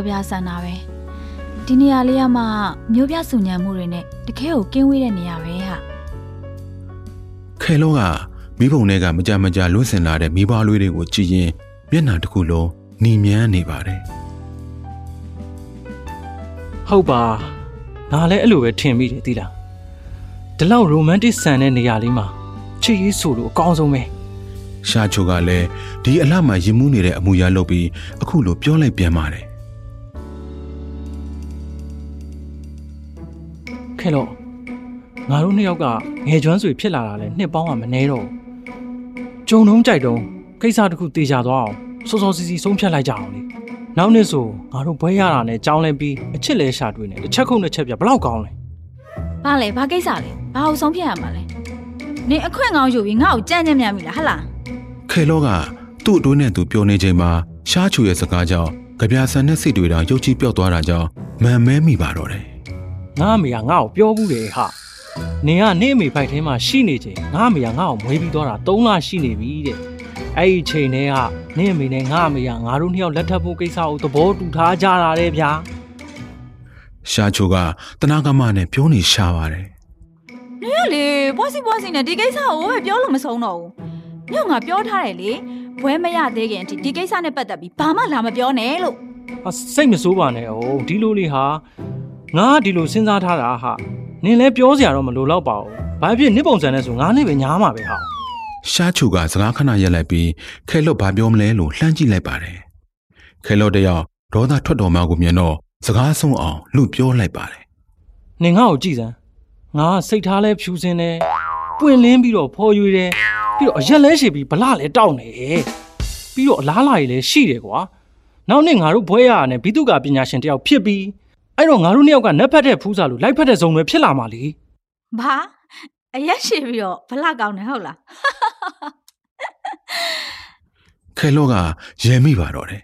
ကိုကြပြဆန်တာပဲဒီနေရာလေးကမှမျိုးပြစုညံမှုတွေနဲ့တခဲကိုကင်းဝေးတဲ့နေရာပဲဟာခဲလုံးကမိဘုံတွေကမကြမကြလွတ်စင်လာတဲ့မိဘလွေးတွေကိုကြည်ရင်မျက်နှာတစ်ခုလုံးหนีမြန်းနေပါတယ်ဟုတ်ပါငါလည်းအဲ့လိုပဲထင်မိတယ်သိလားဒီလောက်ရိုမန်တစ်ဆန်တဲ့နေရာလေးမှာချစ်ရေးဆိုလို့အကောင်းဆုံးပဲရှာချိုကလည်းဒီအလှမှာရင်မှုနေတဲ့အမူအရာလုပ်ပြီးအခုလိုပြောလိုက်ပြန်ပါတယ် ခဲလို့ငါတို့နှစ်ယောက်ကငယ်ကျွမ်းဆွေဖြစ်လာတာလဲနှစ်ပေါင်းကမနေတော့ဘူးကြုံတုံးကြိုက်တုံးကိစ္စတစ်ခုတေချာသွားအောင်စောစောစီစီဆုံးဖြတ်လိုက်ကြအောင်လေနောက်နှစ်ဆိုငါတို့ဘွဲရတာနဲ့ကြောင်းလဲပြီးအချစ်လဲရှာတွေ့နေတစ်ချက်ခုနှစ်ချက်ပြဘလောက်ကောင်းလဲဘာလဲဘာကိစ္စလဲဘာအောင်ဆုံးဖြတ်ရမှာလဲနင်အခွင့်ကောင်းယူပြီးငါ့ကိုကြမ်းကြမ်းမြမိလားဟတ်လားခဲလောကသူ့အတွင်းနဲ့သူပြောနေချိန်မှာရှာချိုရဲ့စကားကြောင့်ကြပြဆန်တဲ့စိတ်တွေတောင်ရုပ်ချီပြော့သွားတာကြောင့်မန်မဲမိပါတော့တယ် ငါအမေကငါ့ကိုပြောဘူးတယ်ဟာနင်ကနေ့အမေဖိုက်ထဲမှာရှိနေချိန်ငါအမေကငါ့ကိုမွေးပြီးသွားတာ3လရှိနေပြီတဲ့အဲ့ဒီချိန်တည်းကနေ့အမေနဲ့ငါအမေကငါတို့နှစ်ယောက်လက်ထပ်ဖို့ကိစ္စကိုသဘောတူထားကြတာတဲ့ဗျာရှာချိုကတနာကမနဲ့ပြောနေရှာပါတယ်နင်ကလေပွားစီပွားစီနဲ့ဒီကိစ္စကိုပဲပြောလို့မဆုံးတော့ဘူးညောင်ငါပြောထားတယ်လေဘွဲမရသေးခင်အထိဒီကိစ္စနဲ့ပတ်သက်ပြီးဘာမှလာမပြောနဲ့လို့ဟာစိတ်မဆိုးပါနဲ့ဟုတ်ဒီလိုလေးဟာ ငါကဒီလိုစဉ်းစားထားတာဟာနင်လည်းပြောစရာတော့မလိုတော့ပါဘူးဘာဖြစ်နစ်ပုံစံနဲ့ဆိုငါနဲ့ပဲညားမှာပဲဟာရှာချိုကစကားခဏရက်လိုက်ပြီးခဲလော့ဘာပြောမလဲလို့လှမ်းကြည့်လိုက်ပါတယ်ခဲလော့တယောက်ဒေါသထွက်တော်မှကိုမြင်တော့စကားဆုံးအောင်လူပြောလိုက်ပါတယ်နင်ငါ့ကိုကြည့်စမ်းငါကစိတ်ထားလဲဖြူစင်တယ်ပွင့်လင်းပြီးတော့ဖော်ရွေတယ်ပြီးတော့အရက်လဲရှည်ပြီးဗလာလဲတောက်နေပြီးတော့အလားလာကြီးလဲရှိတယ်ကွာနောက်နေ့ငါတို့ဘွဲရရနဲ့ဘိတုကပညာရှင်တယောက်ဖြစ်ပြီး အဲ့တော့ငါတို့နှစ်ယောက်ကနက်ဖက်တဲ့ဖူးစာလို့လိုက်ဖက်တဲ့ဇုံတွေဖြစ်လာမှာလေဘာအရက်ရှိပြီးတော့ဘလောက်ကောင်းတယ်ဟုတ်လားခဲလော့ကရဲမိပါတော့တယ်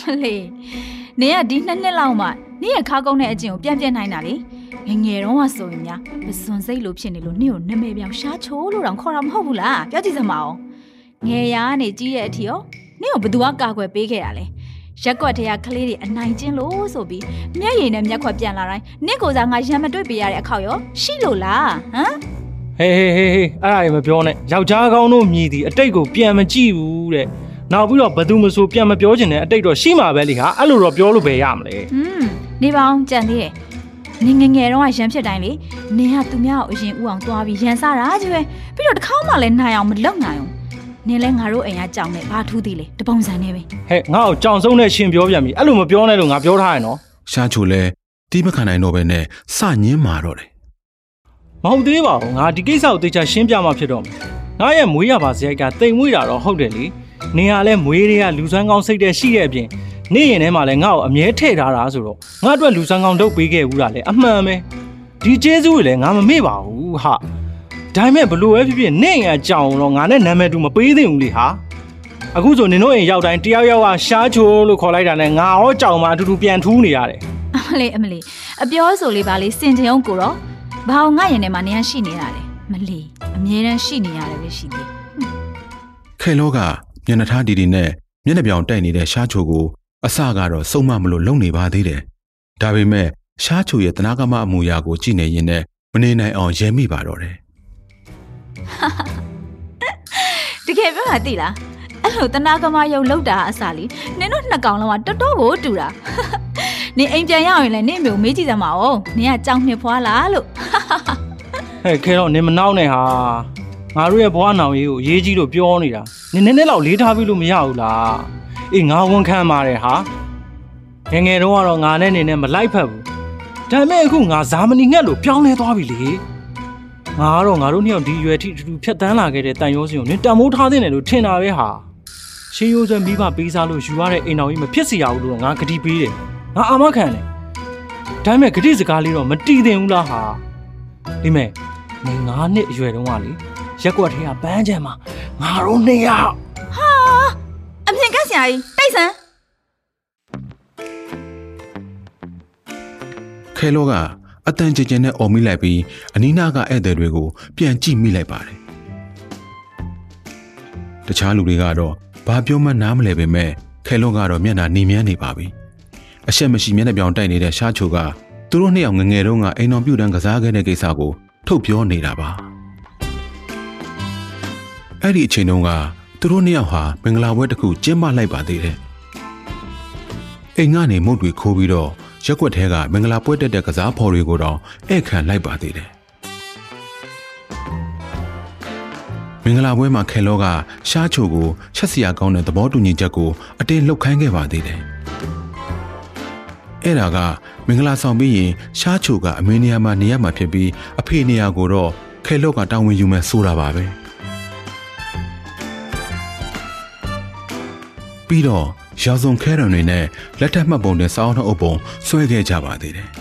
ဟလေနင်ကဒီနှစ်နှစ်လောက်မှနင်ရဲ့ခါကုန်းတဲ့အကျင့်ကိုပြန်ပြန်နိုင်တာလေငယ်ငယ်တုန်းကဆိုရင်များပစွန်စိတ်လိုဖြစ်နေလို့နင့်ကိုနမဲပြောင်ရှားချိုးလို့တောင်ခေါ်တာမဟုတ်ဘူးလားပြောကြည့်စမ်းပါဦးငယ်ရာကနေကြီးတဲ့အထိရောနင့်ကိုဘယ်သူကကာကွယ်ပေးခဲ့တာလဲ ရက်ကွက်ထဲကကလေးတွေအနိုင်ကျင့်လို့ဆိုပြီးမျက်ရည်နဲ့မျက်ခွက်ပြန်လာတိုင်းနင့်ကိုစားငါရံမတွေ့ပေးရတဲ့အခောက်ရောရှိလို့လားဟမ်ဟေးဟေးဟေးဟေးအဲ့ဒါကြီးမပြောနဲ့ယောက်ျားကောင်းတို့မြည်သည်အတိတ်ကိုပြန်မကြည့်ဘူးတဲ့နောက်ပြီးတော့ဘယ်သူမဆိုပြန်မပြောချင်တဲ့အတိတ်တော့ရှိမှာပဲလေဟာအဲ့လိုတော့ပြောလို့ပဲရမလဲอืมနေပါအောင်ကြံသေးရဲ့နင်ငယ်ငယ်တုန်းကရံဖြစ်တိုင်းလေနင်ကသူများကိုအရင်ဥအောင်သွားပြီးရန်စားတာကြီးပဲပြီးတော့တစ်ခေါက်မှလည်းနိုင်အောင်မလုပ်နိုင်အောင် နင်လဲငါတို့အိမ်ကကြောင်နေဘာထူးသေးလဲတပုံစံနေပဲဟဲ့ငါ့ကိုကြောင်ဆုံးနဲ့ရှင်ပြောပြန်ပြီအဲ့လိုမပြောနဲ့လို့ငါပြောထားရနော်ရှာချိုလည်းတီးမခံနိုင်တော့ပဲနဲ့စညင်းမာတော့တယ်မဟုတ်သေးပါဘူးငါဒီကိစ္စကိုတေချာရှင်းပြမှဖြစ်တော့မယ်ငါရဲ့မွေးရပါစရိုက်ကတိမ်မွေးတာတော့ဟုတ်တယ်လေနေရလဲမွေးတွေကလူစွမ်းကောင်းစိတ်တဲ့ရှိတဲ့အပြင်နေရင်ထဲမှာလဲငါ့ကိုအမြဲထည့်ထားတာဆိုတော့ငါအတွက်လူစွမ်းကောင်းလုပ်ပေးခဲ့ဘူးတာလဲအမှန်ပဲဒီကျေးဇူးတွေလဲငါမမေ့ပါဘူးဟာ ဒါပေမဲ့ဘလို့ပဲဖြစ်ဖြစ်နေရကြောင်တော့ငါနဲ့နာမည်တူမပေးသင့်ဘူးလေဟာအခုဆိုနင်တို့အိမ်ရောက်တိုင်းတယောက်ယောက်ကရှားချိုးလို့ခေါ်လိုက်တာနဲ့ငါရောကြောင်မှအတူတူပြန်ထူးနေရတယ်အမလေးအမလေးအပြောဆိုလေးပါလေးစင်ကြုံကိုတော့ဘာအောင်ငါရင်ထဲမှာနင်ကရှိနေတာလေမလီအမြဲတမ်းရှိနေရတယ်ပဲရှိသေးခဲလောကမျက်နှာထားတီတီနဲ့မျက်နှာပြောင်တိုက်နေတဲ့ရှားချိုကိုအစကတော့စုံမမလို့လုံနေပါသေးတယ်ဒါပေမဲ့ရှားချိုရဲ့တနာကမအမူအရာကိုကြည့်နေရင်လည်းမနေနိုင်အောင်ရဲမိပါတော့တယ် တကယ်ပြောတာသိလားအဲ့လိုတနာကမယုံလောက်တာအစားလीနင်တို့နှစ်ကောင်လုံးကတော်တော်ကိုတူတာနင်အိမ်ပြန်ရအောင်ရင်လည်းနင့်မျိုးမေးကြည့်စမ်းပါဦးနင်ကကြောင်နှစ်ဖွာလားလို့ဟဲ့ခဲတော့နင်မနှောင်းနဲ့ဟာငါတို့ရဲ့ဘဝနောင်ရေးကိုအရေးကြီးလို့ပြောနေတာနင်နည်းနည်းလောက်လေးထားပြီးလို့မရဘူးလားအေးငါဝန်ခံပါတယ်ဟာငယ်ငယ်တုန်းကတော့ငါနဲ့နေနဲ့မလိုက်ဖက်ဘူးဒါပေမဲ့အခုငါဇာမနီငှက်လို့ပြောင်းလဲသွားပြီလေ ငါကတော့ငါတို့နှစ်ယောက်ဒီရွယ်ထိအတူတူဖြတ်တန်းလာခဲ့တဲ့တန်ရောစင်ကိုနင်တန်မိုးထားတဲ့တယ်လို့ထင်တာပဲဟာရှေးရိုးစွဲမိဘပေးစားလို့ယူရတဲ့အိမ်တော်ကြီးမဖြစ်စီရဘူးလို့တော့ငါဂတိပေးတယ်ငါအာမခံတယ်ဒါပေမဲ့ဂတိစကားလေးတော့မတီးသင့်ဘူးလားဟာဒီမဲ့နေငါးနှစ်အရွယ်တုန်းကလေရက်ကွက်ထဲကပန်းချံမှာငါတို့နှစ်ယောက်ဟာအမြင်ကက်ဆရာကြီးတိတ်ဆန်းခဲလောက အတန်ကြင်ကြင်နဲ့អော်မိလိုက်ပြီးအနီးနားကဧည့်သည်တွေကိုပြန်ကြည့်မိလိုက်ပါတယ်တခြားလူတွေကတော့ဘာပြောမှနားမလဲပေမဲ့ခဲလောကတော့မျက်နှာနေမြန်းနေပါပြီအရှက်မရှိမျက်နှာပြောင်တိုက်နေတဲ့ရှားချိုကသူတို့နှစ်ယောက်ငငယ်တုန်းကအိမ်တော်ပြုတ်တန်းကစားခဲ့တဲ့ကိစ္စကိုထုတ်ပြောနေတာပါအဲ့ဒီအချိန်တုန်းကသူတို့နှစ်ယောက်ဟာမင်္ဂလာပွဲတစ်ခုကျင်းပလိုက်ပါသေးတယ်အိမ်ကနေမုတ်တွေခိုးပြီးတော့ ရက်ွက်ထဲကမင်္ဂလာပွဲတက်တဲ့ကစားဖော်တွေကိုတော့ဧည့်ခံလိုက်ပါသေးတယ်မင်္ဂလာပွဲမှာခဲလောကရှားချိုကိုချက်စရာကောင်းတဲ့သဘောတူညီချက်ကိုအတင်းလှုပ်ခိုင်းခဲ့ပါသေးတယ်အဲ့ဒါကမင်္ဂလာဆောင်ပြီးရင်ရှားချိုကအမေနေရာမှာနေရမှာဖြစ်ပြီးအဖေနေရာကိုတော့ခဲလောကတာဝန်ယူမယ်ဆိုတာပါပဲပြီးတော့ ရာဇုံခဲရံတွေနဲ့လက်ထက်မှတ်ပုံတင်စောင်းနှုတ်အုပ်ပုံဆွဲခဲ့ကြပါသေးတယ်။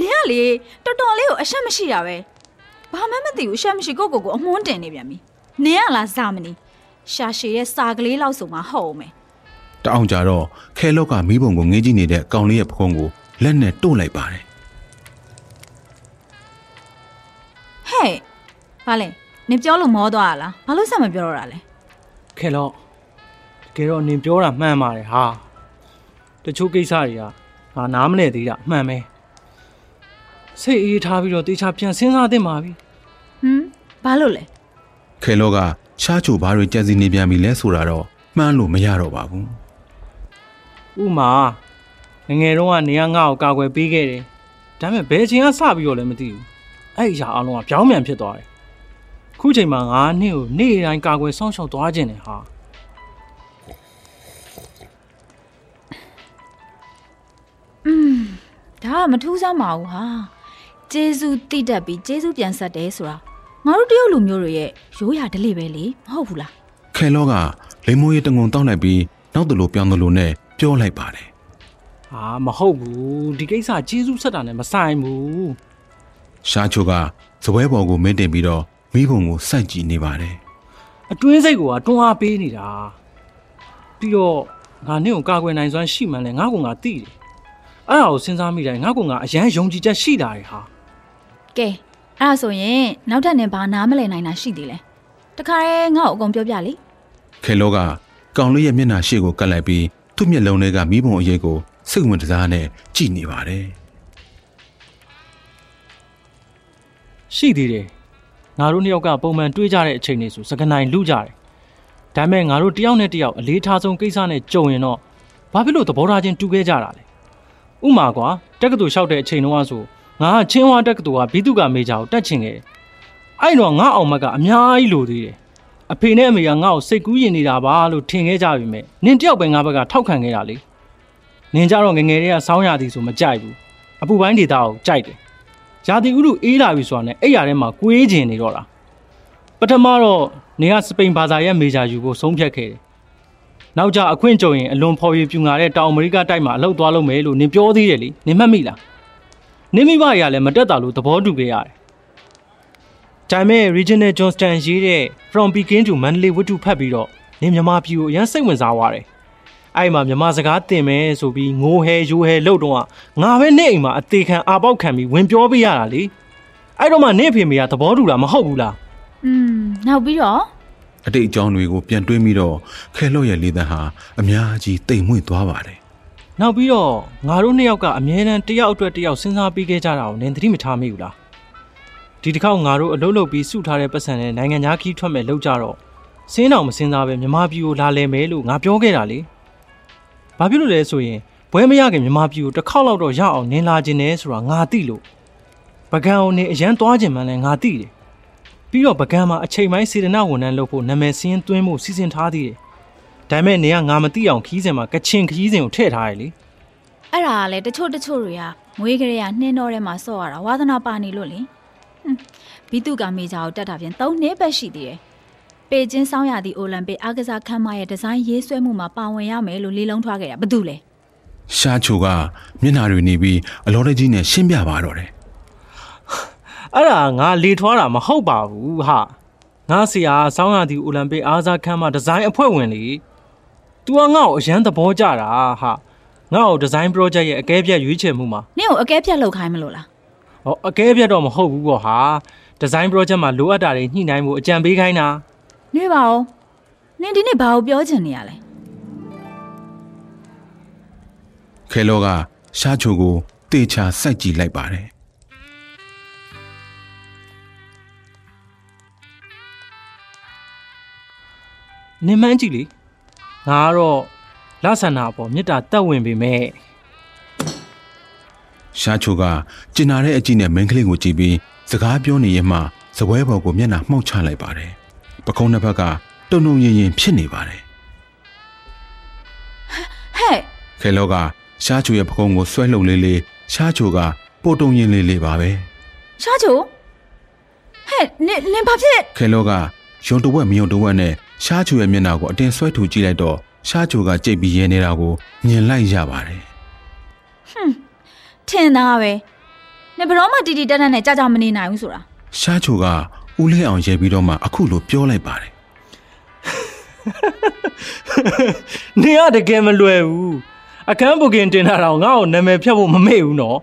နင်ကလေတော်တော်လေးကိုအရှက်မရှိတာပဲဘာမှမသိဘူးအရှက်မရှိကိုယ့်ကိုယ်ကိုအမွှန်းတင်နေပြန်ပြီနင်ကလားဇာမနီရှာရှည်ရဲ့စာကလေးလောက်ဆိုမှဟုတ်အောင်မယ် တအောင်ကြတော့ခဲလော့ကမီးပုံကိုငေးကြည့်နေတဲ့ကောင်လေးရဲ့ပခုံးကိုလက်နဲ့တို့လိုက်ပါတယ်ဟဲ့ဘာလဲနင်ပြောလို့မောသွားတာလားဘာလို့ဆက်မပြောတော့တာလဲခဲလော့တကယ်တော့နင်ပြောတာမှန်ပါတယ်ဟာတချို့ကိစ္စတွေကငါနားမလဲသေးတာအမှန်ပဲစိတ်အေးထားပြီးတော့တေချာပြန်စဉ်းစားသင့်ပါပြီဟမ်ဘာလို့လဲခဲလော့ကရှားချိုဘာတွေကြံစီနေပြန်ပြီလဲဆိုတာတော့မှန်းလို့မရတော့ပါဘူး ဥမာငယ်ငယ်တုန်းကနေကငါ့ကိုကာကွယ်ပေးခဲ့တယ်ဒါပေမဲ့ဘယ်ချိန်ကစပြီးတော့လည်းမသိဘူးအဲ့ဒီအရာအလုံးကပြောင်းပြန်ဖြစ်သွားတယ်ခုချိန်မှာငါနှစ်ကိုနေ့တိုင်းကာကွယ်စောင့်ရှောက်သွားခြင်းတယ်ဟာဒါကမထူးဆန်းပါဘူးဟာဂျေဇူးတိတက်ပြီးဂျေဇူးပြန်ဆက်တယ်ဆိုတာငါတို့တရုတ်လူမျိုးတွေရဲ့ရိုးရာဓလေ့ပဲလေမဟုတ်ဘူးလားခဲလော့ကလိမ္မိုးရီတငုံတောက်လိုက်ပြီးနောက်တလူပြောင်းတလူနဲ့ ပြောလိုက်ပါတယ်ဟာမဟုတ်ဘူးဒီကိစ္စကျေးဇူးဆက်တာနဲ့မဆိုင်ဘူးရှားချိုကဇပွဲပေါ်ကိုမင်းတင်ပြီးတော့မီးပုံကိုစိုက်ကြည့်နေပါတယ်အတွင်းစိတ်ကတွန်းအားပေးနေတာပြီးတော့ငါနှစ်ကိုကာကွယ်နိုင်စွမ်းရှိမှန်းလဲငါကငါသိတယ်အဲ့ဒါကိုစဉ်းစားမိတိုင်းငါကငါအရန်ယုံကြည်ချက်ရှိတာတွေဟာကဲအဲ့ဒါဆိုရင်နောက်ထပ်နင်ဘာနားမလည်နိုင်တာရှိသေးလဲတခါရဲငါ့ကိုအကုန်ပြောပြလေခဲလော့ကကောင်လေးရဲ့မျက်နှာရှေ့ကိုကပ်လိုက်ပြီး သူ့မျက်လုံးထဲကမီးပုံအရေးကိုစိတ်ဝင်စားနဲ့ကြည့်နေပါတယ်ရှိသေးတယ်ငါတို့နှစ်ယောက်ကပုံမှန်တွေ့ကြတဲ့အချိန်တွေဆိုစကနိုင်လူကြတယ်ဒါပေမဲ့ငါတို့တယောက်နဲ့တယောက်အလေးထားဆုံးကိစ္စနဲ့ကြုံရင်တော့ဘာဖြစ်လို့သဘောထားချင်းတူခဲ့ကြတာလဲဥမာကွာတက္ကသိုလ်လျှောက်တဲ့အချိန်တုန်းကဆိုငါကချင်းဝါတက္ကသိုလ်ကဘီတုကမေဂျာကိုတက်ချင်ခဲ့တယ်အဲ့တော့ငါအောင်မကအများကြီးလိုသေးတယ် အဖေနဲ့အမေကငါ့ကိုစိတ်ကူးရင်နေတာပါလို့ထင်ခဲ့ကြပြီမဲ့နင်တယောက်ပဲငါဘက်ကထောက်ခံခဲ့တာလေနင်ကြတော့ငယ်ငယ်လေးကစောင်းရသည်ဆိုမကြိုက်ဘူးအပူပိုင်းဒေတာကိုကြိုက်တယ်ရာသီဥတုအေးလာပြီဆိုတာနဲ့အဲ့ရထဲမှာကွေးကျင်နေတော့တာပထမတော့နေကစပိန်ဘာသာရဲ့မေဂျာယူဖို့ဆုံးဖြတ်ခဲ့တယ်နောက်ကြအခွင့်ကြုံရင်အလွန်ဖော်ရပြူငါတဲ့တောင်အမေရိကတိုက်မှာအလုပ်သွားလုပ်မယ်လို့နင်ပြောသေးတယ်လေနင်မှတ်မိလားနင်မိဘတွေကလည်းမတက်တာလို့သဘောတူခဲ့ရတယ် ဒါပေမဲ့ Regional Johnston ရေးတဲ့ From Peking to Mandalay ဝတ္ထုဖတ်ပြီးတော့နင်မြန်မာပြည်ကိုအရင်စိတ်ဝင်စားသွားတယ်အဲ့မှာမြန်မာစကားသင်မယ်ဆိုပြီးငိုဟဲယူဟဲလို့တော့ငါပဲနေအိမ်မှာအသေးခံအာပေါက်ခံပြီးဝင်ပြောပေးရတာလေအဲ့တော့မှနေအဖေမေကသဘောတူလားမဟုတ်ဘူးလားอืมနောက်ပြီးတော့အတိတ်အကြောင်းတွေကိုပြန်တွေးပြီးတော့ခဲလော့ရဲ့လေသံဟာအများကြီးတိမ်မွေ့သွားပါတယ်နောက်ပြီးတော့ငါတို့နှစ်ယောက်ကအမြဲတမ်းတစ်ယောက်အတွက်တစ်ယောက်စဉ်းစားပြီးခဲ့ကြတာကိုနင်သတိမထားမိဘူးလား ဒီတစ်ခေါက်ငါတို့အလုပ်လုပ်ပြီးစုထားတဲ့ပတ်စံနဲ့နိုင်ငံသားခီးထွက်မဲ့လောက်ကြတော့စင်းတော်မစင်းစားပဲမြမပြည်ကိုလာလဲမယ်လို့ငါပြောခဲ့တာလေဘာဖြစ်လို့လဲဆိုရင်ဘွဲမရခင်မြမပြည်ကိုတစ်ခေါက်လောက်တော့ရအောင်နင်လာခြင်းနဲ့ဆိုတာငါသိလို့ပကံအောင်နေအရန်သွားခြင်းမှန်းလဲငါသိတယ်ပြီးတော့ပကံမှာအချိန်ပိုင်းစေတနာဝန်ထမ်းလုပ်ဖို့နာမည်စင်းသွင်းဖို့စီစဉ်ထားသေးတယ်ဒါပေမဲ့နေကငါမသိအောင်ခီးစင်မှာကချင်ခီးစင်ကိုထည့်ထားရလေအဲ့ဒါကလေတချို့တချို့တွေကမွေးကလေးကနှင်းတော့ထဲမှာစော့ရတာဝါသနာပါနေလို့လေဟွန်း ဘီတုကမေဂျာကိုတက်တာပြန်၃နှစ်ပဲရှိသေးတယ်ပေကျင်းဆောင်ရသည့်အိုလံပစ်အားကစားခန်းမရဲ့ဒီဇိုင်းရေးဆွဲမှုမှာပါဝင်ရမယ်လို့လေးလုံးထွားခဲ့တာဘာတူလဲရှားချိုကမျက်နှာတွေနေပြီးအလောတကြီးနဲ့ရှင်းပြပါတော့တယ်အဲ့ဒါငါလေထွားတာမဟုတ်ပါဘူးဟာငါဆရာဆောင်းရသည်အိုလံပစ်အားစားခန်းမှာဒီဇိုင်းအဖွဲ့ဝင်လေ तू ကငါ့ကိုအရန်သဘောကျတာဟာငငါ့ကိုဒီဇိုင်း project ရဲ့အကဲဖြတ်ရွေးချယ်မှုမှာနင့်ကိုအကဲဖြတ်လုပ်ခိုင်းမလို့လား ဟောအကဲဖြတ်တော့မဟုတ်ဘူးပေါ့ဟာဒီဇိုင်း project မှာလိုအပ်တာတွေညှိနှိုင်းဖို့အကြံပေးခိုင်းတာနေပါဦးနင်ဒီနေ့ဘာကိုပြောချင်နေရလဲခဲလောကရှားချိုကိုတေချာစိုက်ကြည့်လိုက်ပါတယ်နင်မှန်းကြည့်လေငါကတော့လဆန္ဒအပေါ်မေတ္တာတက်ဝင်ပေမဲ့ ရှားချိုကကျင်နာတဲ့အကြည့်နဲ့မင်းကလေးကိုကြည့်ပြီးစကားပြောနေရင်မှစပွဲပေါ်ကိုမျက်နှာမှောက်ချလိုက်ပါတယ်ပကုံးတစ်ဖက်ကတုံတုံရင်ရင်ဖြစ်နေပါတယ်ဟဲ့ခဲလောကရှားချိုရဲ့ပကုံးကိုဆွဲလှုပ်လေးလေးရှားချိုကပိုတုံရင်လေးလေးပါပဲရှားချိုဟဲ့နင်နင်ဘာဖြစ်ခဲလောကယုံတဝက်မယုံတဝက်နဲ့ရှားချိုရဲ့မျက်နှာကိုအတင်းဆွဲထူကြည့်လိုက်တော့ရှားချိုကကြိတ်ပြီးရဲနေတာကိုမြင်လိုက်ရပါတယ် ထင်သားပဲနင်ဘယ်တော့မှတီတီတက်တက်နဲ့ကြာကြာမနေနိုင်ဘူးဆိုတာရှားချိုကဦးလေးအောင်ရဲပြီးတော့မှအခုလိုပြောလိုက်ပါတယ်နင်ကတကယ်မလွယ်ဘူးအခန်းပုတ်ကင်တင်တာတော့ငါ့ကိုနာမည်ဖြတ်ဖို့မမေ့ဘူးနော်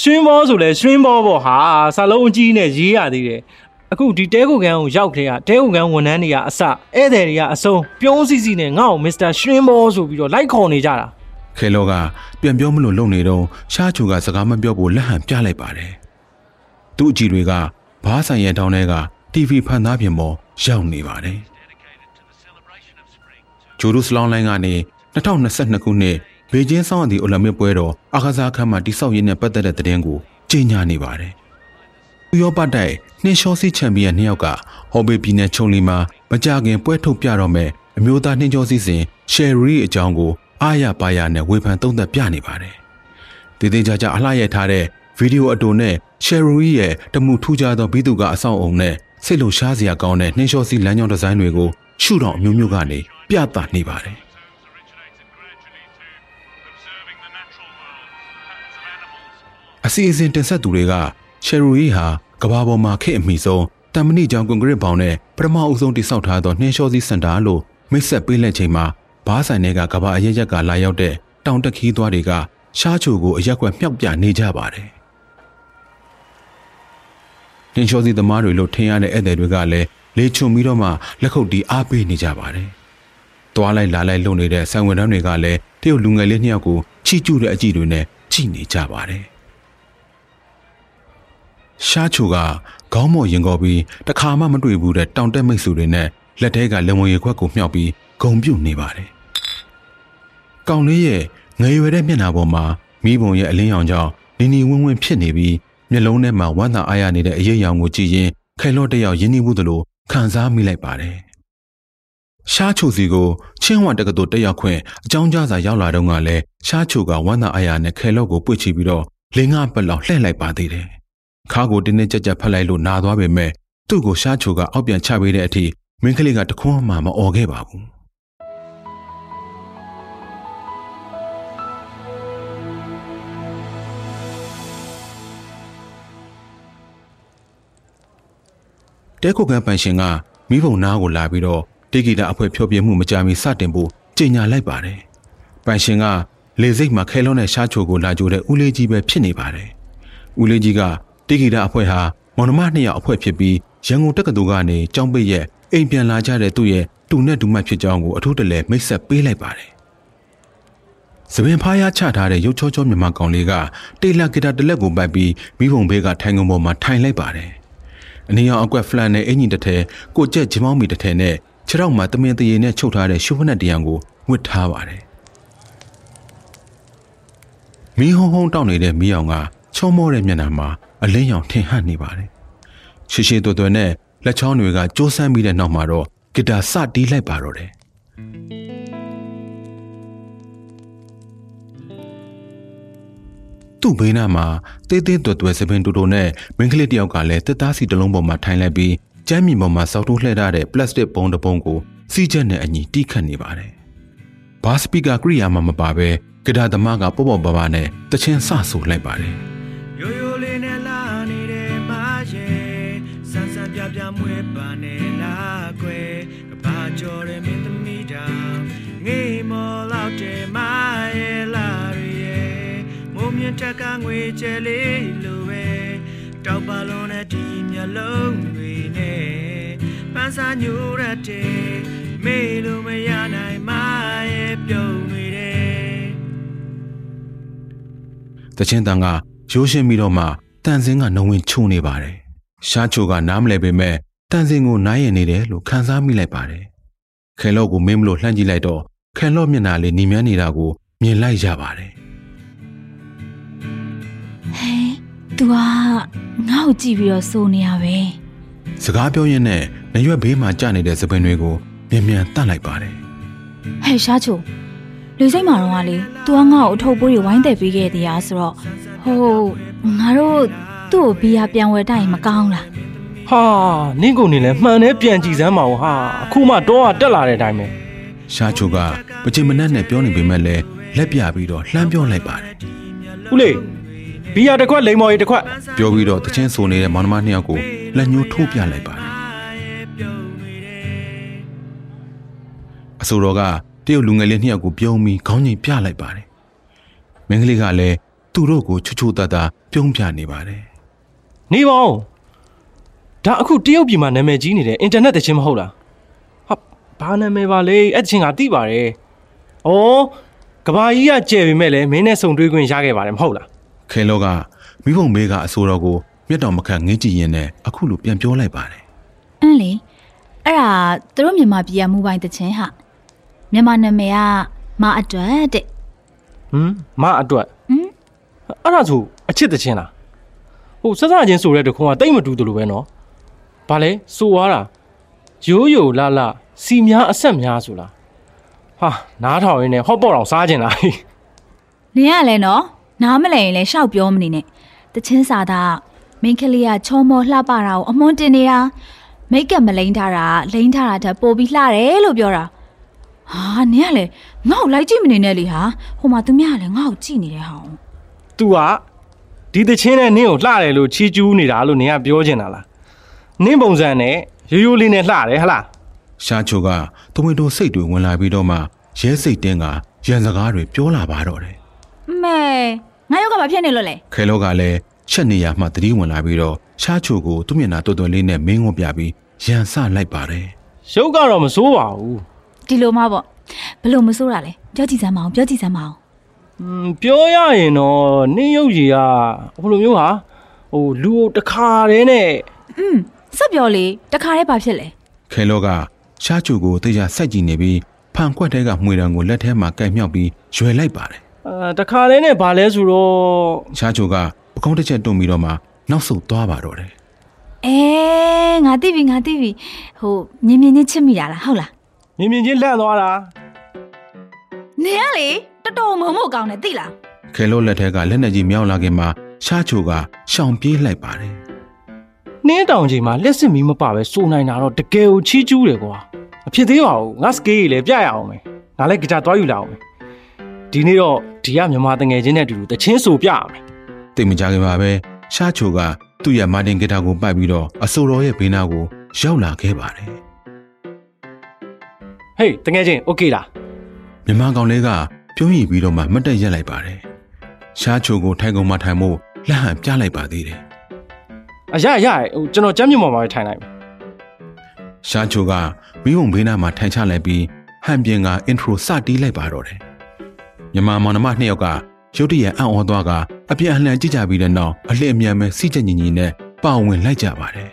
ရွှင်းဘောဆိုလဲရွှင်းဘောပေါ့ဟာစာလုံးအကြီးနဲ့ရေးရသေးတယ်အခုဒီတဲကိုကန်ကိုရောက်ခဲ့ရတဲကိုကန်ဝန်ထမ်းတွေကအစဧည့်သည်တွေကအစုံပြုံးစီစီနဲ့ငါ့ကိုမစ္စတာရွှင်းဘောဆိုပြီးတော့လိုက်ခေါ်နေကြတာ ခဲလောကပြန်ပြောမလို့လုံနေတော့ရှားချိုကစကားမပြောဖို့လက်ဟန်ပြလိုက်ပါတယ်သူ့အကြည့်တွေကဘားဆိုင်ရဲ့တောင်းထဲက TV ဖန်သားပြင်ပေါ်ရောက်နေပါတယ်ဂျိုရုစလောင်းလိုင်းကနေ2022ခုနှစ်ဘေကျင်းဆောင်းအသည့်အိုလံပစ်ပွဲတော်အာကာသခန်းမှာတိစောက်ရေးနဲ့ပတ်သက်တဲ့သတင်းကိုကြေညာနေပါတယ်ဥရောပတိုက်နှင်းလျှောစီချန်ပီယံနှစ်ယောက်ကဟော်ဘေပြည်နယ်ချုံလီမှာမကြခင်ပွဲထုတ်ပြတော့မဲ့အမျိုးသားနှင်းလျှောစီစဉ်ရှယ်ရီအကြောင်းကို အားရပါရနဲ့ဝေဖန်သုံးသပ်ပြနေပါတယ်။တည်တည်ကြကြအလှရိုက်ထားတဲ့ဗီဒီယိုအတူနဲ့ရှယ်ရီရဲ့တမှုထူးခြားသောဘီသူကအဆောင်အုံနဲ့စိတ်လုံရှားစရာကောင်းတဲ့နှင်းလျှောစီလမ်းကြောင်းဒီဇိုင်းတွေကိုရှုထောင့်အမျိုးမျိုးကနေပြသနေပါတယ်။ terms originated gradually to observing the natural world, patterns of animals, အစီအစဉ်တင်ဆက်သူတွေကရှယ်ရီဟာကဘာပေါ်မှာခေတ်အမီဆုံးတမ်မဏိကျောင်းကွန်ကရစ်ပေါင်နဲ့ပထမအဦးဆုံးတိစောက်ထားသောနှင်းလျှောစီစင်တာလို့မိတ်ဆက်ပေးလက်ချိန်မှာ ဘားဆိုင်တွေကကဘာအရက်ရက်ကလာရောက်တဲ့တောင်တက်ခီးသွားတွေကရှားချိုကိုအရက်ကွက်မြောက်ပြနေကြပါတယ်။နှင်းလျှောစီသမားတွေလို့ထင်ရတဲ့ဧည့်သည်တွေကလည်းလေချုံပြီးတော့မှလက်ခုပ်တီးအားပေးနေကြပါတယ်။သွားလိုက်လာလိုက်လုပ်နေတဲ့ဆိုင်ဝင်တန်းတွေကလည်းတရုတ်လူငယ်လေးနှစ်ယောက်ကိုချီကျူးတဲ့အကြည့်တွေနဲ့ကြည့်နေကြပါတယ်။ရှားချိုကခေါင်းမော်ရင်ကောပြီးတခါမှမတွေ့ဘူးတဲ့တောင်တက်မိတ်ဆွေတွေနဲ့လက်ထဲကလက်ဝင်ရီခွက်ကိုမြှောက်ပြီးဂုံပြုတ်နေပါတယ်။ ကောင်လေးရဲ့ငယ်ရွယ်တဲ့မျက်နှာပေါ်မှာမိဘုံရဲ့အလင်းရောင်ကြောင့်နီနီဝင်းဝင်းဖြစ်နေပြီးမျက်လုံးထဲမှာဝမ်းသာအားရနေတဲ့အရေးရောင်ကိုကြည့်ရင်ခဲလော့တစ်ယောက်ရင်းနှီးမှုသလိုခံစားမိလိုက်ပါတယ်။ရှားချိုစီကိုချင်းဝတက္ကသိုလ်တက်ရောက်ခွင့်အကြောင်းကြားစာရောက်လာတော့ကလည်းရှားချိုကဝမ်းသာအားရနဲ့ခဲလော့ကိုပွေ့ချပြီးတော့လင်းငါပက်လောက်လှည့်လိုက်ပါသေးတယ်။ခါကိုတင်းတင်းကြပ်ကြပ်ဖက်လိုက်လို့နာသွားပေမဲ့သူ့ကိုရှားချိုကအောက်ပြန်ချပေးတဲ့အထိမင်းကလေးကတခွန်းမှမအော်ခဲ့ပါဘူး တဲခုကန်ပန်ရှင်ကမိဘုံနာကိုလာပြီးတော့တေဂီတာအဖွဲ့ဖြောပြမှုမကြမီစတင်ဖို့ကြေညာလိုက်ပါတယ်။ပန်ရှင်ကလေစိတ်မှာခဲလုံးနဲ့ရှားချိုကိုလာကြိုတဲ့ဦးလေးကြီးပဲဖြစ်နေပါတယ်။ဦးလေးကြီးကတေဂီတာအဖွဲ့ဟာမောင်နှမနှစ်ယောက်အဖွဲ့ဖြစ်ပြီးရန်ကုန်တက္ကသိုလ်ကနေကျောင်းပိတ်ရက်အိမ်ပြန်လာကြတဲ့သူ့ရဲ့တူနဲ့တူမတ်ဖြစ်ကြောင်းကိုအထူးတလဲမိတ်ဆက်ပေးလိုက်ပါတယ်။သပင်ဖားရချထားတဲ့ရုပ်ချောချောမြန်မာကောင်လေးကတေလာဂီတာတစ်လက်ကိုပတ်ပြီးမိဘုံဘေးကထိုင်ကုန်ပေါ်မှာထိုင်လိုက်ပါတယ်။ အနီရောင်အကွက်ဖလန်နဲ့အင်ဂျင်တစ်ထည်ကိုကြက်ဂျမောင်းမီတစ်ထည်နဲ့ခြေထောက်မှာတမင်တရေနဲ့ချုပ်ထားတဲ့ရှုပ်ဖနက်တရံကိုဝတ်ထားပါတယ်။မီးဟုံးဟုံးတောက်နေတဲ့မီးအောင်ကချောမောတဲ့မျက်နှာမှာအလင်းရောင်ထင်ဟပ်နေပါတယ်။ရှည်ရှည်သွယ်သွယ်နဲ့လက်ချောင်းတွေကကြိုးဆမ်းပြီးတဲ့နောက်မှာတော့ဂီတာစတီးလိုက်ပါတော့တယ် သူ့ဘေးနားမှာတေးသေးတွယ်တွယ်စပင်တူတူနဲ့မင်းကလေးတယောက်ကလည်းတက်သားစီတစ်လုံးပေါ်မှာထိုင်လိုက်ပြီးကျမ်းမြေပေါ်မှာစောက်ထိုးလှည့်ထားတဲ့ပလတ်စတစ်ပုံတစ်ပုံကိုစီးချက်နဲ့အညီတီးခတ်နေပါတယ်။ဘာစပီကာကရိယာမှမပါပဲဂီတာသမားကပေါ့ပေါ့ပါပါနဲ့တချင်းဆဆူလိုက်ပါတယ် ရင်ထက်ကငွေကျဲလေးလိုပဲတောက်ပါလုံးနဲ့ဒီမျက်လုံးတွေနဲ့ပန်းစားညိုရတဲ့မေလိုမရနိုင်မရဲ့ပြုံးနေတယ်တချင်းတန်ကရိုးရှင်းပြီးတော့မှတန်စင်းကနှဝင်ချုံနေပါတယ်ရှားချိုကနားမလဲပေမဲ့တန်စင်းကိုနားရနေတယ်လို့ခံစားမိလိုက်ပါတယ်ခဲလော့ကိုမင်းမလို့လှမ်းကြည့်လိုက်တော့ခဲလော့မျက်နှာလေးနီမြန်းနေတာကိုမြင်လိုက်ရပါတယ် तू ကငါ့ကိုကြည့်ပြီးတော့စိုးနေရပဲ စကားပြောရင်းနဲ့နရွက်ဘေးမှာကျနေတဲ့သပင်တွေကိုမြန်မြန်တတ်လိုက်ပါတယ်ဟဲ့ရှားချိုလူစိတ်မာတော့ကလေ तू ကငါ့ကိုအထုပ်ပိုးတွေဝိုင်းတယ်ပေးခဲ့တရားဆိုတော့ဟိုငါတို့သူ့ကိုဘီယာပြန်ဝယ်တိုက်ရင်မကောင်းလားဟာနင့်ကုန်နေလဲမှန်တယ်ပြန်ကြည့်စမ်းပါဦးဟာအခုမှတော့ကတက်လာတဲ့အတိုင်းပဲရှားချိုကပချင်မနက်နဲ့ပြောနေပေမဲ့လည်းလက်ပြပြီးတော့လှမ်းပြောလိုက်ပါတယ်ဦးလေး ဘီယာတစ်ခွက်လိမ်မော်ရီတစ်ခွက်ပြောပြီးတော့တချင်းဆိုနေတဲ့မောင်နှမနှစ်ယောက်ကိုလက်ညှိုးထိုးပြလိုက်ပါတယ်ပြုံးနေတယ်အဆိုတော်ကတရုတ်လူငယ်လေးနှစ်ယောက်ကိုပြုံးပြီးခေါင်းငိမ်ပြလိုက်ပါတယ်မင်းကလေးကလည်းသူတို့ကိုချွတ်ချွတ်တတ်တာပြုံးပြနေပါတယ်နေပါဦးဒါအခုတရုတ်ပြည်မှာနာမည်ကြီးနေတယ်အင်တာနက်တချင်းမဟုတ်လားဟာဘာနာမည်ပါလဲအဲ့တချင်းကသိပါတယ်ဩကဘာကြီးကကျယ်ပေမဲ့လည်းမင်းနဲ့ဆုံတွေ့ခွင့်ရခဲ့ပါတယ်မဟုတ်လား ခဲလောကမိဘုံမေးကအဆိုတော်ကိုမျက်တော်မခတ်ငင်းကြည့်ရင်းနဲ့အခုလိုပြန်ပြောလိုက်ပါတယ်အင်းလေအဲ့ဒါသူတို့မြန်မာပြည်ကမူပိုင်တခြင်းဟာမြန်မာနာမည်ကမအတွက်တဲ့ဟမ်မအတွက်ဟမ်အဲ့ဒါဆိုအချစ်တချင်းလားဟိုစစချင်းဆိုတဲ့တခုကတိတ်မတူတယ်လို့ပဲနော်ဘာလဲဆိုသွားတာရိုးရိုးလာလာစီများအဆက်များဆိုလားဟာနားထောင်ရင်းနဲ့ဟော့ပေါ့အောင်စားကျင်လာပြီနင်ကလည်းနော် နားမလဲရင်လည်းရှောက်ပြောမနေနဲ့တချင်းစာသားမင်းကလေးကချောမောလှပတာကိုအမွန်းတင်နေတာမိတ်ကပ်မလိမ့်ထားတာလိမ့်ထားတာတက်ပို့ပြီးလှတယ်လို့ပြောတာဟာနင်ကလည်းငါ့ကိုလိုက်ကြည့်မနေနဲ့လေဟာဟိုမှာသူများကလည်းငါ့ကိုကြည့်နေတယ်ဟောင်း तू ကဒီတချင်းနဲ့နင်းကိုလှတယ်လို့ချီးကျူးနေတာလို့နင်ကပြောချင်တာလားနင်းပုံစံနဲ့ရိုးရိုးလေးနဲ့လှတယ်ဟလားရှားချိုကတဝင်းတို့စိတ်တွေဝင်လာပြီးတော့မှရဲစိတ်တင်းကရန်စကားတွေပြောလာပါတော့တယ် မဲငါယောက်ကဘာဖြစ်နေလို့လဲ ခဲလောကလည်းချက်နေရမှသတိဝင်လာပြီးတော့ရှားချိုကိုသူ့မျက်နှာတော်တော်လေးနဲ့မင်းငုံပြပြီးရန်ဆလိုက်ပါတယ် ရုပ်ကတော့မစိုးပါဘူး ဒီလိုမှပေါ့ဘလို့မစိုးတာလဲပြောကြည့်စမ်းမအောင်ပြောကြည့်စမ်းမအောင် อืมပြောရရင်တော့နင်းရုပ်ကြီးကဟိုလိုမျိုးဟာဟိုလူကိုတစ်ခါတည်းနဲ့ อืมစက်ပြောလေတခါတည်းဘာဖြစ်လဲ ခဲလောကရှားချိုကိုတေချာစိုက်ကြည့်နေပြီးဖန်ခွက်တဲကမှွေတံကိုလက်ထဲမှာကင်မြောက်ပြီးရွယ်လိုက်ပါတယ် အာတစ်ခါတည်းနဲ့ဘာလဲဆိုတော့ရှားချိုကပကုံးတစ်ချက်တွန်းပြီးတော့မှနောက်ဆုတ်သွားပါတော့တယ်အဲငါသိပြီငါသိပြီဟိုမြင်မြင်ချင်းချစ်မိတာလားဟုတ်လားမြင်မြင်ချင်းလန့်သွားတာနင်ကလေတော်တော်မုံမို့ကောင်းတယ်သိလားခဲလောလက်ထဲကလက်နဲ့ကြီးမြောက်လာခင်မှာရှားချိုကရှောင်ပြေးလိုက်ပါတယ်နင်းတောင်ချိန်မှာလက်စစ်မီးမပပဲစိုးနိုင်တာတော့တကယ်ကိုချီးကျူးတယ်ကွာအဖြစ်သေးပါဘူးငါစကေးကြီးလည်းပြရအောင်မယ်ငါလည်းဂီတာသွားယူလာအောင်မယ် ဒီနေ့တော့ဒီကမြန်မာတငယ်ချင်းနဲ့အတူတူတချင်းဆိုပြရမယ် တိတ်မကြခင်ပါပဲရှားချိုကသူ့ရဲ့မာတင်ဂီတာကိုပိုက်ပြီးတော့အဆိုတော်ရဲ့ဘေးနားကိုရောက်လာခဲ့ပါတယ် ဟေးတငယ်ချင်းโอเคလား မြမကောင်လေးကပြုံးရည်ပြီးတော့မှမတ်တက်ရက်လိုက်ပါတယ်ရှားချိုကိုထိုင်ကုန်မှထိုင်ဖို့လက်ဟန်ပြလိုက်ပါသေးတယ် အရရရဟိုကျွန်တော်ကြမ်းမြင့်ပေါ်မှာပဲထိုင်လိုက်မယ် ရှားချိုကမိဘုံဘေးနားမှာထိုင်ချလိုက်ပြီးဟန်ပြင်ကအင်ထရိုစတီးလိုက်ပါတော့တယ် မြမမောင်နှမနှစ်ယောက်ကရုတ်တရက်အံ့ဩသွားကအပြန်အလှန်ကြည့်ကြပြီးတဲ့နောက်အလှည့်အမြန်ပဲစီးချက်ညီညီနဲ့ပါဝင်လိုက်ကြပါတယ်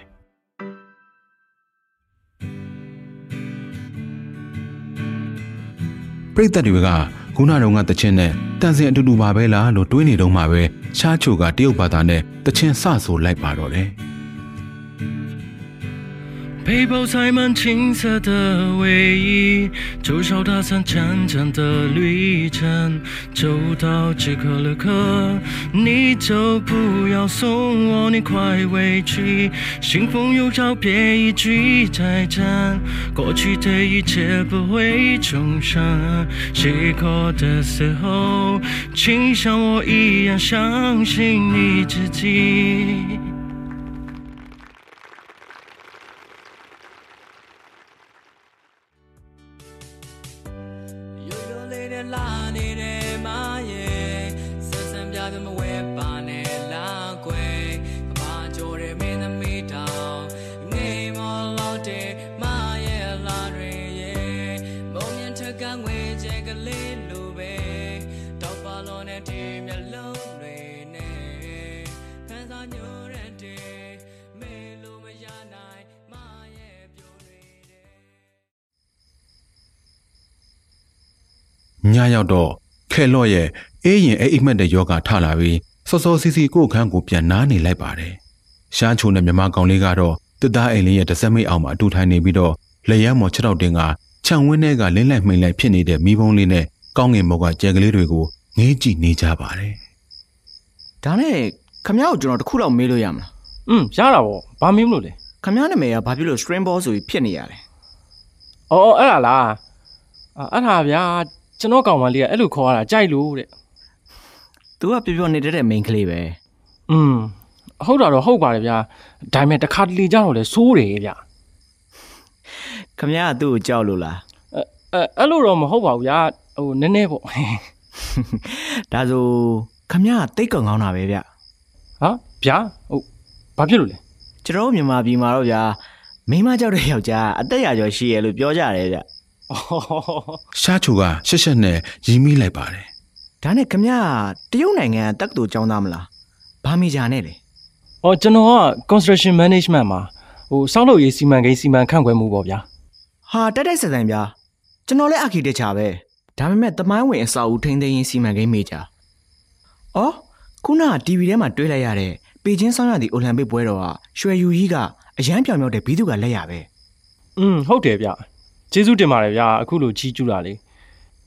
ပရိသတ်တွေကခုနတုန်းကတချင်းနဲ့တန်စင်အတူတူပါပဲလားလို့တွေးနေတုန်းမှာပဲရှားချိုကတရုတ်ဘာသာနဲ့တချင်းစဆိုလိုက်ပါတော့တယ် 背包塞满青色的回忆，就少打算长长的旅程，走到这刻了刻，你就不要送我，你快回去。信封有照片一句再见，过去的一切不会重生。写过的时候，请像我一样相信你自己。 စာညိုရတဲ့မေလိုမရနိုင်မရဲ့ပြောတွေတဲ့ညရောက်တော့ခဲလော့ရဲ့အေးရင်အိမ်မက်တဲ့ယောဂထလာပြီးစောစောစီစီကိုယ့်အခန်းကိုပြန်နားနေလိုက်ပါတယ်။ရှားချိုနဲ့မြမကောင်လေးကတော့တစ်သားအိမ်လေးရဲ့တစ်စက်မိတ်အောင်မှာအတူထိုင်နေပြီးတော့လက်ရမ်းမော်ခြေထောက်တင်ကခြံဝင်းထဲကလင်းလိုက်မှိန်လိုက်ဖြစ်နေတဲ့မိဘုံလေးနဲ့ကောင်းငင်မော်ကကြဲကလေးတွေကိုငေးကြည့်နေကြပါတယ်ဒါနဲ့ ခမရကိုကျွန်တော်တခုလောက်မေးလို့ရမလားอืมရတာပေါ့ဘာမေးမလို့လဲခမရနာမည်ကဘာဖြစ်လို့ string ball ဆိုပြီးဖြစ်နေရလဲအော်အဲ့ဒါလားအဲ့ဒါဗျာကျွန်တော်ကောင်မလေးကအဲ့လိုခေါ်ရတာကြိုက်လို့တဲ့သူကပြောပြောနေတတ်တဲ့ main ကလေးပဲอืมဟုတ်တာတော့ဟုတ်ပါတယ်ဗျာဒါပေမဲ့တခါတလေကြတော့လဲစိုးတယ်ဗျာခမရကသူ့ကိုကြောက်လို့လားအဲအဲ့လိုတော့မဟုတ်ပါဘူးဗျာဟိုနည်းနည်းပေါ့ဒါဆိုခမရကတိတ်ကောင်ကောင်းတာပဲဗျာ ဟာဗျာဟုတ်ဘာဖြစ်လို့လဲကျွန်တော်တို့မြန်မာပြည်မှာတော့ဗျာမိန်းမကြောက်တဲ့ယောက်ျားအသက်ရကျော်ရှိရလို့ပြောကြတယ်ဗျအော်။ရှားချိုကရှက်ရှက်နဲ့ရီးမိလိုက်ပါတယ်ဒါနဲ့ခမ ्या ကတရုတ်နိုင်ငံကတက္ကသိုလ်ကျောင်းသားမလားဘာမေဂျာနဲ့လေအော်ကျွန်တော်က construction management မှာဟိုစောက်လုပ်ရေးစီမံကိန်းစီမံခန့်ခွဲမှုပေါ့ဗျာဟာတက်တက်ဆက်ဆန်ဗျာကျွန်တော်လည်း architecture ပဲဒါပေမဲ့တမိုင်းဝင်အစာအုပ်ထိန်းသိမ်းရေးစီမံကိန်းမေဂျာအော် ခုနက TV ထဲမှာတွေ့လိုက်ရတဲ့ပေကျင်းဆောင်ရသည့်အိုလံပစ်ပွဲတော်ကရွှေယူကြီးကအရန်ပြောင်မြောက်တဲ့ဘီသူကလက်ရပဲอืมဟုတ်တယ်ဗျကျေးဇူးတင်ပါတယ်ဗျာအခုလိုကြီးကျူးလာလေ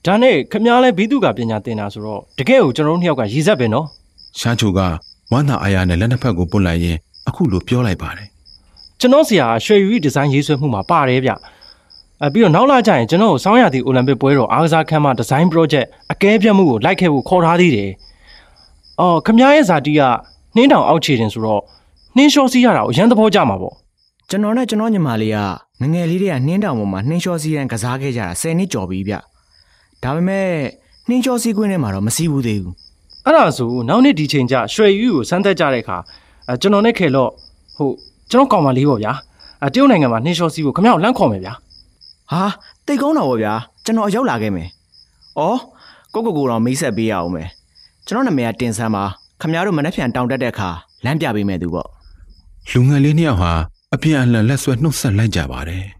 ဒါနဲ့ခမားလဲဘီသူကပညာသင်တာဆိုတော့တကယ်ကိုကျွန်တော်တို့နှစ်ယောက်ကရည်ဆက်ပဲနော်။ရှားချိုကဝမ်းသာအားရနဲ့လက်နှစ်ဖက်ကိုပုတ်လိုက်ရင်အခုလိုပြောလိုက်ပါတယ်ကျွန်တော်ဆရာရွှေယူရီဒီဇိုင်းရေးဆွဲမှုမှာပါတယ်ဗျအဲပြီးတော့နောက်လာကျရင်ကျွန်တော်ကိုစောင်းရသည့်အိုလံပစ်ပွဲတော်အားကစားခန်းမှာဒီဇိုင်း project အကဲဖြတ်မှုကိုလိုက်ခဲ့ဖို့ခေါ်ထားသေးတယ် အော်ခမားရဲ့ဇာတိကနှင်းတောင်အောက်ခြေတင်ဆိုတော့နှင်းလျှောစီးရတာကိုအရန်သဘောကျမှာပေါ့ကျွန်တော်နဲ့ကျွန်တော်ညီမလေးကငငယ်လေးတွေကနှင်းတောင်ပေါ်မှာနှင်းလျှောစီးရန်ကစားခဲ့ကြတာ10နှစ်ကျော်ပြီဗျဒါပေမဲ့နှင်းလျှောစီးခွင့်ထဲမှာတော့မစီးဘူးသေးဘူးအဲ့ဒါဆိုနောက်နေ့ဒီချိန်ကျရွှေယူကိုစမ်းသက်ကြတဲ့အခါအဲကျွန်တော်နဲ့ခေလော့ဟုတ်ကျွန်တော်ကောင်မလေးပေါ့ဗျာအဲတရုတ်နိုင်ငံမှာနှင်းလျှောစီးဖို့ခမရကိုလန့်ခေါ်မယ်ဗျာဟာတိတ်ကောင်းတော့ဗောဗျာကျွန်တော်အရောက်လာခဲ့မယ်။အော်ကိုကိုကိုတော့မိတ်ဆက်ပေးရအောင်မယ်။ ကျွန်တော်နာမည်ကတင်ဆန်းပါခမရတို့မနှက်ဖြန်တောင်တက်တဲ့အခါလမ်းပြပေးမယ်သူပေါ့။လူငယ်လေးနှစ်ယောက်ဟာအပြန်အလှန်လက်ဆွဲနှုတ်ဆက်လိုက်ကြပါတယ်။